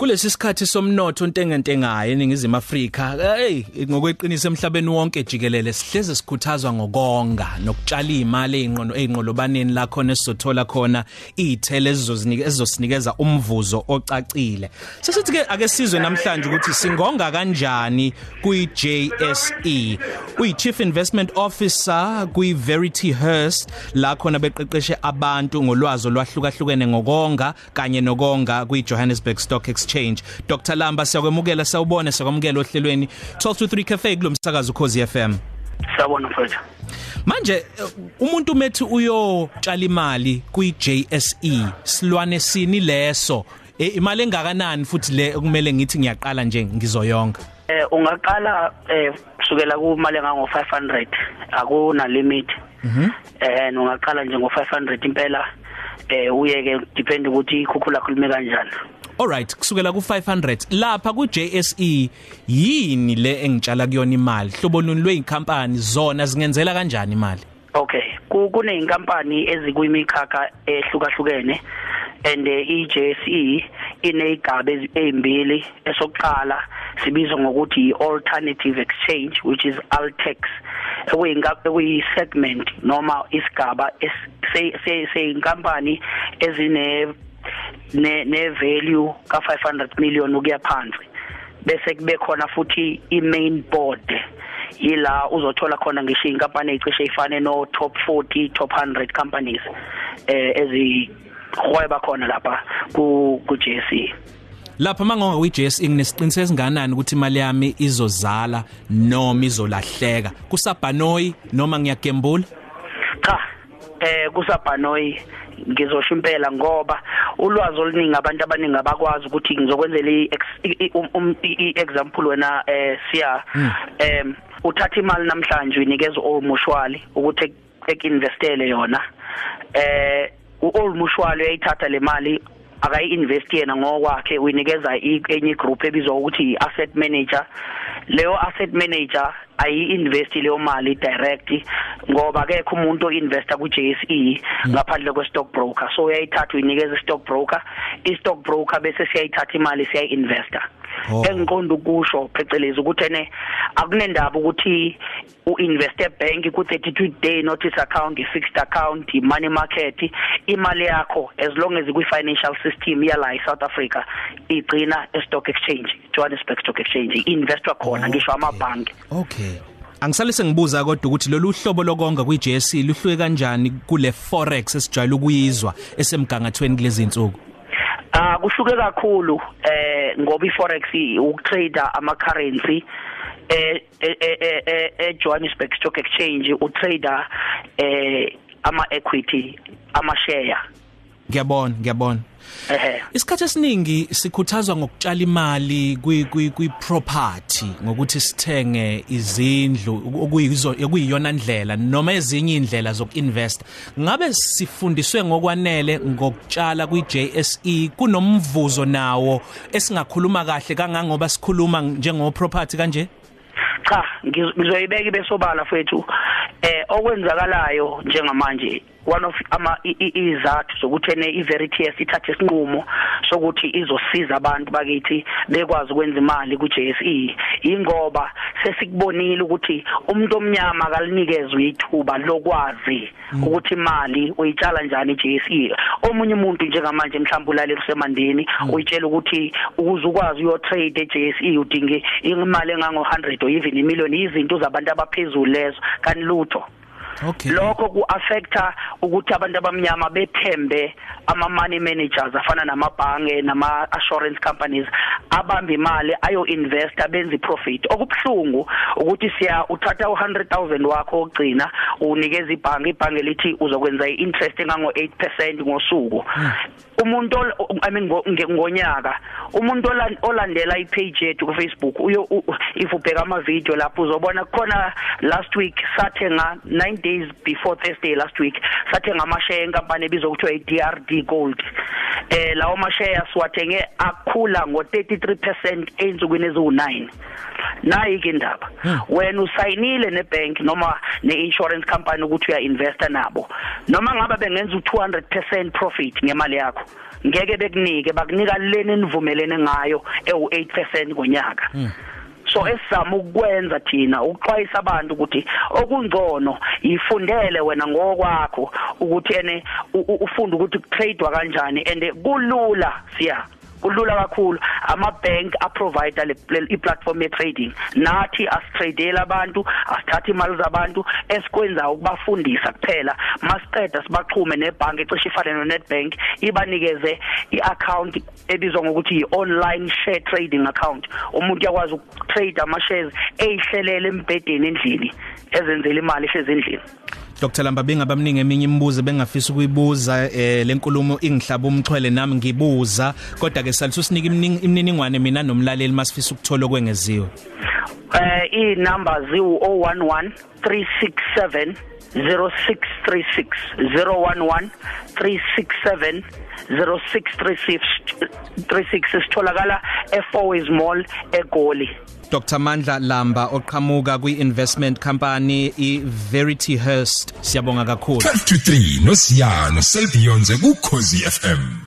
kulesi sikhathi somnotho ontengentengayo eningizimu Afrika hey ngokweqiniso emhlabeni wonke jikelele sihleze sikhuthazwa ngokonga nokutshala imali einqono einqolobaneni la khona esizothola khona izithele ezizozinika ezosinikeza umvuzo ocacile. Sesithi ke ake sizwe namhlanje ukuthi singonga kanjani kwi JSE uyi Chief Investment Officer kwi Verity Hearst la khona beqeqeshe abantu ngolwazi olwahlukahlukene ngokonga kanye nokonga kwi Johannesburg Stock Exchange. Dr. Lamba siyakwemukela sawubona siyakwamukela ohlelweni. 12 to 3 cafe kulomsakazo Khosi FM Sawubona mfowethu. Manje umuntu methi uyotshala imali kwi JSE silwane sini leso? E, imali engakanani futhi le kumele ngithi ngiyaqala nje ngizoyonga? Eh ungaqala eh kusukela kumali engango 500 akuna limit. Mhm. Eh ungaqala nje ngo 500 impela. Eh uyeke depend ukuthi ikhukhula khulume kanjani. Alright kusukela ku 500 lapha ku JSE yini le engitshala kuyona imali? Hlobo luni lweinkampani zona zingenzela kanjani imali? Okay kuneyinkampani ezikuyimikhakha ehlukahlukene and iJSE inezigaba ezimbili esokuqala sibizwa ngokuthi alternative exchange which is Altex ekuyinkampani segment noma isigaba seyinkampani ezine ne ne value ka 500 million ukuya phansi. Bese kube khona futhi i main board yila uzothola khona ngisho inkampani ezicishe ifane no top 40 top 100 companies eh ezihweba khona lapha ku ku JSE Lapha mangonga kwi JSE nginesiqiniseko singanani ukuthi imali yami izozala noma izolahleka? Kusabhanoyi noma ngiyagembula? Cha eh kusabhanoyi ngizosho impela ngoba ulwazi oluningi abantu abaningi abakwazi ukuthi ngizokwenzela i-example wena eh siya em uthatha imali namhlanje uyinikeza omushwali ukuthi ekinvestele yona. Eh uolmushwali uyayithatha le mali akayi-invest yena ngokwakhe uyinikeza enye group ebizwa ukuthi i-asset manager. Leyo asset manager ayi-invest leyo mali direct ngoba akekho umuntu oinvesta ku JSE ngaphandle kwe stock broker so uyayithatha uyinikeza stock broker i stock broker bese siyayithatha imali siyayi-investor Oh. Engiqonda ukusho phecelezi ukuthi ene akunendaba ukuthi uinvest ebank ku 32 day notice account i fixed account i money market imali yakho as long as kwi financial system yala e South Africa igcina e stock exchange Johannesburg Stock Exchange investor khona ngisho amabhanki Okay. Angisale sengibuza kodwa ukuthi lolu hlobo lokonga kwi JSE luhluke kanjani kule forex esijayele ukuyizwa esemgangathweni kulezi insuku Ah kuhluke kakhulu eh ngoba iforex ukutrader ama currency eh eh eh Johannesburg Stock Exchange utrader eh ama equity ama share Ngiyabona ngiyabona. Ehe. Isikhathi esiningi sikhuthazwa ngokutshala imali kwi kwi property ngokuthi sithenge izindlu okuyizo okuyiyona ndlela noma ezinye indlela zokuinvest. Ngabe sifundiswe ngokwanele ngokutshala kwi JSE kunomvuzo nawo esingakhuluma kahle kangangoba sikhuluma njengo property kanje? Cha ngizoyibeka ibesobala fethu. Eh okwenzakalayo njengamanje one of ama izathu zokuthi ene iVeritas ithathe isinqumo sokuthi izosiza abantu bakithi bekwazi ukwenza imali ku JSE ingoba sesikubonile ukuthi umuntu omnyama akalinikeze ithuba lokwazi ukuthi imali uyitshala njani JSE omunye umuntu njengamanje mhlawumbe ulalela usemandeni uyitshela ukuthi ukuze ukwazi uyo trade eJSE udinge imali engango 100 or even imillion izinto zabantu abaphezulu lezo kanti lutho. Okay. lokho kuaffecta ukuthi abantu abamnyama bethembe ama money managers afana namabhange nama assurance companies abamba imali ayo investor benze profit okubhlungu ukuthi siya uthatha u100000 wakho ogcina unikeza ibhange ibhange lithi uzokwenza iinterest engango 8% ngosuku. Umuntu i mean ngonyaka umuntu olandela ipage yethu ku Facebook uyo if ubheka ama video lapho uzobona khona last week sathenga 9 days before Thursday last week sathenga ama share enkampani ebizwa ukuthi iDRD Gold. Eh lawo ma shares wathenge akhula ngo 33% ensukwini eziwu9 nayi ke indaba wena usayinile nebank noma neinsurance company ukuthi uya investa nabo. Noma ngabe bengenza u200% profit ngemali yakho ngeke bekunike bakunika leni nivumele esivumelene ngayo ewu8% ngonyaka. So esizama ukwenza thina ukuxwayisa abantu ukuthi okungcono yifundele wena ngokwakho ukuthi ene ufunda ukuthi kutradewa kanjani and kulula siya. Kulula kakhulu. Ama bank a provider le platform ye trading nathi asitradela abantu asithatha imali zabantu esikwenza ukubafundisa kuphela. Masiqeda sibaxhume nebhanki ecishe ifane no Nedbank ibanikeze iaccount ebizwa ngokuthi i-online share trading account. Umuntu yakwazi ukutrade ama shares eyihlelele embedeni endlini ezenzela imali ehlezi endlini. Dr. Lamba bengabamningi eminye imibuzo bengafisa ukuyibuza eh lenkulumo ingihlaba umxhwele nami ngibuza. Kodwa ke salithu sinika imininingwane mina nomlaleli masifisa ukuthola okwengeziwe. Eh i number 011 367 0636 011 367 0636 sitholakala eFourways Mall eGoli. Dr Mandla Lamba oqhamuka kwi-investment company iVerity Hearst. Siyabonga kakhulu. 12 to 3 noSiyano selbionze ku Khosi FM